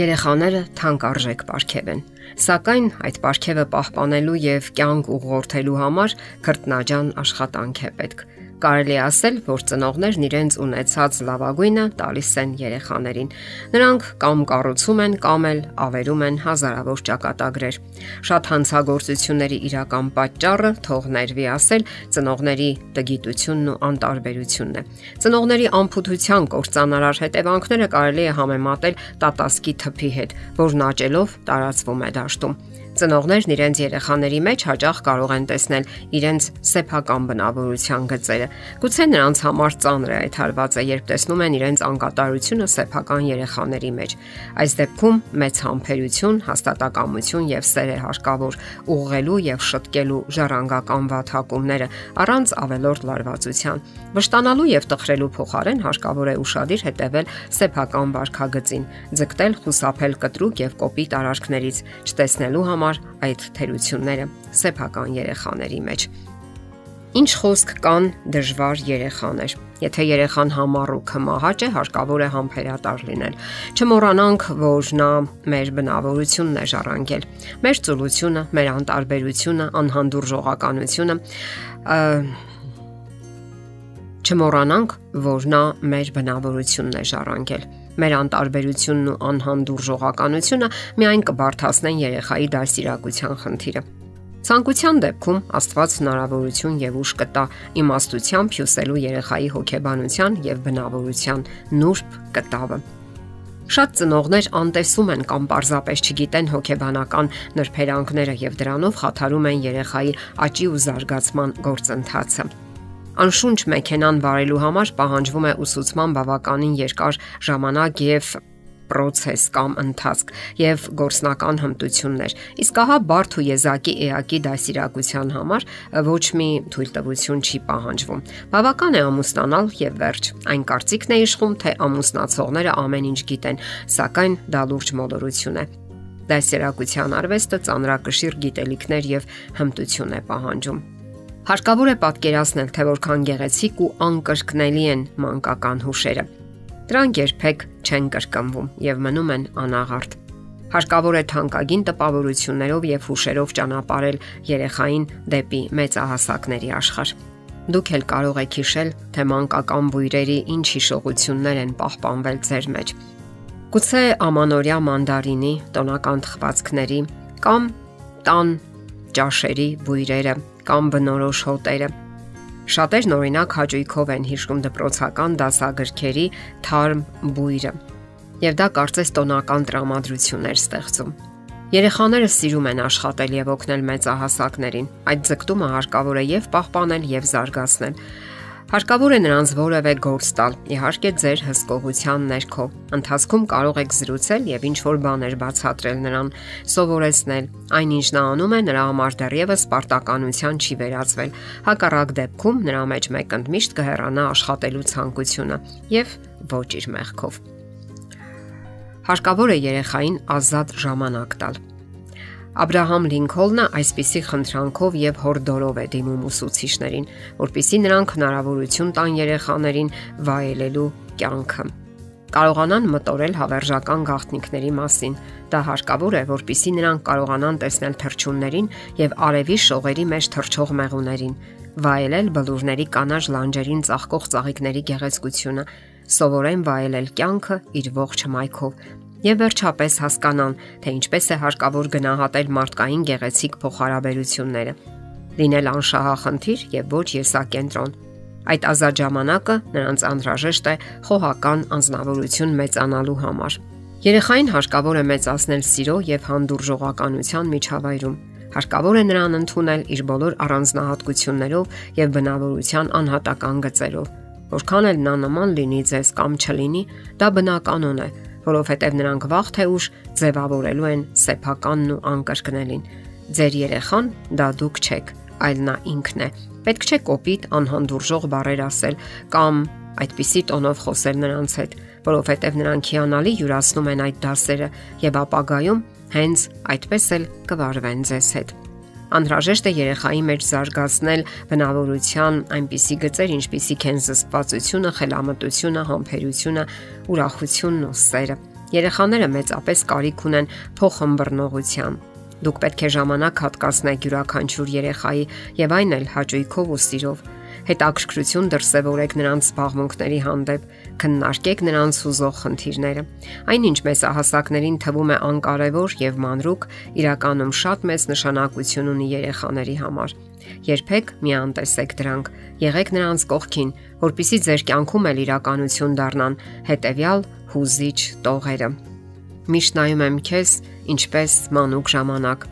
Երեխաները թանկարժեք պարգև են, սակայն այդ պարգևը պահպանելու եւ կյանք ուղղորդելու համար քրտնաջան աշխատանք է պետք կարելի ասել, որ ծնողներն իրենց ունեցած լավագույնը տալիս են երեխաներին։ Նրանք կամ կառուցում են, կամ էլ ավերում են հազարավոր ճակատագրեր։ Շատ հանցագործությունների իրական պատճառը թողներվի ասել ծնողների տգիտությունն ու անտարբերությունն է։ Ծնողների անփութության կործանարար հետևանքները կարելի է համեմատել տատասկի թփի հետ, որն աճելով տարածվում է դաշտում։ Ծնողներն իրենց երեխաների մեջ հաճախ կարող են տեսնել իրենց սեփական բնավորության գծերը։ Գուցե նրանց համար ծանր է այդ հարվածը, երբ տեսնում են իրենց անկատարությունը սեփական երեխաների մեջ։ Այս դեպքում մեծ համբերություն, հաստատակամություն եւ սեր է հարկավոր ուղղելու եւ շտկելու ժառանգական վաթակումները առանց ավելորդ լարվածության։ Վշտանալու եւ տխրելու փոխարեն հարկավոր է ուրախadir հետևել սեփական վարքագծին, ձգտել խուսափել կտրուկ եւ կոպիտ արարքներից, չտեսնելու համար համար այդ թերությունները սեփական երեխաների մեջ։ Ինչ խոսք կան դժվար երեխաներ։ Եթե երեխան համառ ու քմահաճ է, հարկավոր է համբերատար լինել։ Չմոռանանք, որ նա մեր բնավորությունն է ժառանգել։ Մեր ծուլությունը, մեր անտարբերությունը, անհանդուրժողականությունը Չմոռանանք, որ նա մեր բնավորությունն է ժառանգել մեր անտարբերությունն ու անհանդուրժողականությունը միայն կբարթացնեն երեխայի դասիրակության խնդիրը։ Ցանկության դեպքում Աստված հնարավորություն եւ ուժ կտա իմաստությամբ հյուսելու երեխայի հոգեբանության եւ բնավորության նուրբ կտավը։ Շատ ծնողներ անտեսում են կամ պարզապես չգիտեն հոգեբանական նրբերանգները եւ դրանով խաթարում են երեխայի աճի ու զարգացման գործընթացը։ Անշունչ մեքենան վարելու համար պահանջվում է ուսուցման բավականին երկար ժամանակ եւ process կամ ընթացք եւ գործնական հմտություններ։ Իսկ ահա բարդ ու եզակի էակի դասիրակության համար ոչ մի թույլտվություն չի պահանջվում։ Բավական է ամուսնանալ եւ վերջ։ Այն կարծիքն է իշխում, թե ամուսնացողները ամեն ինչ գիտեն, սակայն դա լուրջ մոլորություն է։ Դասիրակության արվեստը ծանրակշիռ գիտելիքներ եւ հմտություն է պահանջում։ Հարկավոր է պատկերացնել, թե որքան գեղեցիկ ու անկրկնելի են մանկական հուշերը։ Դրանք երբեք չեն կրկնվում եւ մնում են անաղարտ։ Հարկավոր է թանկագին տպավորություններով եւ հուշերով ճանապարհել երեխային դեպի մեծահասակների աշխարհ։ Դուք էլ կարող եք հիշել, թե մանկական բույրերի ինչ հիշողություններ են պահպանվել ձեր մեջ։ Գուցե ամանորյա մանդարինի, տոնական թխվածքների կամ տան ճաշերի բույրերը կամ բնորոշ հոտերը։ Շատերն օրինակ հաճույքով են հիշում դպրոցական դասագրքերի թարմ բույրը։ Եվ դա կարծես տոնական տրամադրություններ ստեղծում։ Երեխաները սիրում են աշխատել եւ օգնել մեծահասակներին։ Այդ ձգտումը հարկավոր է եւ պահպանել եւ զարգացնել։ Հարկավոր է նրանց որևէ գործ տալ, իհարկե ձեր հսկողության ներքո։ Ընթացքում կարող եք զրուցել եւ ինչ որ բաներ բացատրել նրան, սովորեցնել։ Այնինչ նա անում է, նրա համար դեռևս պարտականության չի վերածվել։ Հակառակ դեպքում նրա մեջ մեկընդմիշտ կհեռանա աշխատելու ցանկությունը եւ ոչ իր մեղքով։ Հարկավոր է երեխային ազատ ժամանակ տալ Աբ รา համ Լինքոլնը այսպիսի խնդրանքով եւ հորդորով է դիմում ուսուցիչներին, որpիսի նրանք հնարավորություն տան երեխաներին վայելելու կյանքը կարողանան մտորել հավերժական գաղտնիքների մասին։ Դա հարկավոր է, որpիսի նրանք կարողանան տեսնել թրջուններին եւ արևի շողերի մեջ թրջող մեղուներին, վայելել բլուրների կանաչ լանջերին ծաղկող ծաղիկների գեղեցկությունը, սովորեն վայելել կյանքը իր ողջ հմայքով եւ վերջապես հասկանան, թե ինչպես է հարկավոր գնահատել մարդկային գեղեցիկ փոխհարաբերությունները։ Լինել անշահախնդիր եւ ոչ եսակենտրոն։ Այդ ազատ ժամանակը նրանց անհրաժեշտ է խոհական անznավորություն մեծանալու համար։ Երեխային հարկավոր է մեծացնել սիրո եւ հանդուրժողականության միջավայրում։ Հարկավոր է նրան ընդունել իր բոլոր առանձնահատկություններով եւ բնավորության անհատական գծերով։ Որքան էլ նա նման լինի ձեզ կամ չլինի, դա բնականon է, որովհետև նրանք վաղ թե ուշ ձևավորելու են սեփականն ու անկրկնելին։ Ձեր երեխան դա դուք չեք, այլ նա ինքն է։ Պետք չէ կոպիտ անհանդուրժող բառեր ասել կամ այդպիսի տոնով խոսել նրանց հետ, որովհետև նրանք հիանալի յուրացնում են այդ դասերը եւ ապագայում հենց այդպես էլ կվարվեն ձեզ հետ։ Անհրաժեշտ է երեխայի մեջ զարգացնել բնավորության այնպիսի գծեր, ինչպիսիք են զսպվածությունը, խելամտությունը, համբերությունը, ուրախությունն ու սերը։ Երեխաները մեծապես կարիք ունեն փոխհմբռնողության։ Դուք պետք է ժամանակ հատկացնեք յուրաքանչյուր երեխայի եւ այն էլ հաճույքով ու սիրով։ Հետաքրքրություն դրսևորեք նրանց զբաղմունքների հանդեպ, քննարկեք նրանց հուզող խնդիրները։ Այնինչ մեծահասակներին թվում է անկարևոր եւ մանրուկ, իրականում շատ մեծ նշանակություն ունի երեխաների համար։ Երբեք մի անտեսեք դրանք։ Եղեք նրանց կողքին, որpիսի ձեր կյանքում էլ իրականություն դառնան հետեւյալ հուզիչ տողերը։ Միշտ նայում եմ քեզ, ինչպես մանուկ ժամանակ,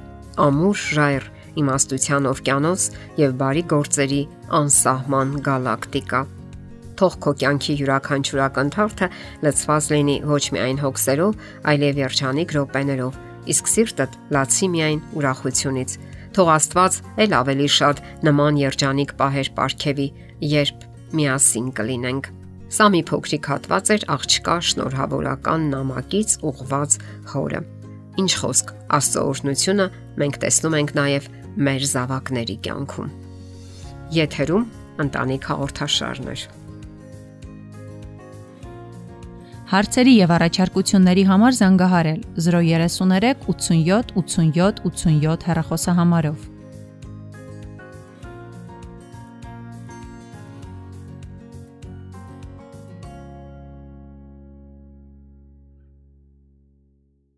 ամուր ժայռ, իմաստության օվկիանոս եւ բարի գործերի անսահման գալակտիկա։ Թող քո կյանքի յուրաքանչյուր ակնթարթը լցված լինի ոչ միայն հոգսերով, այլև երջանիկ րոպեներով, իսկ սիրտդ լացի միայն ուրախությունից Թող Աստված ել ավելի շատ նման երջանիկ պահեր ապարգևի, երբ միասին կլինենք։ Սա մի փոքրիկ հատված էր աղջկա շնորհավորական նամակից ուղված հորը։ Ինչ խոսք, Աստծո օրհնությունը մենք տեսնում ենք նաև մեր զավակների կյանքում։ Եթերում ընտանիք հաղորդաշարն է։ Հարցերի եւ առաջարկությունների համար զանգահարել 033 87 87 87 հեռախոսահամարով։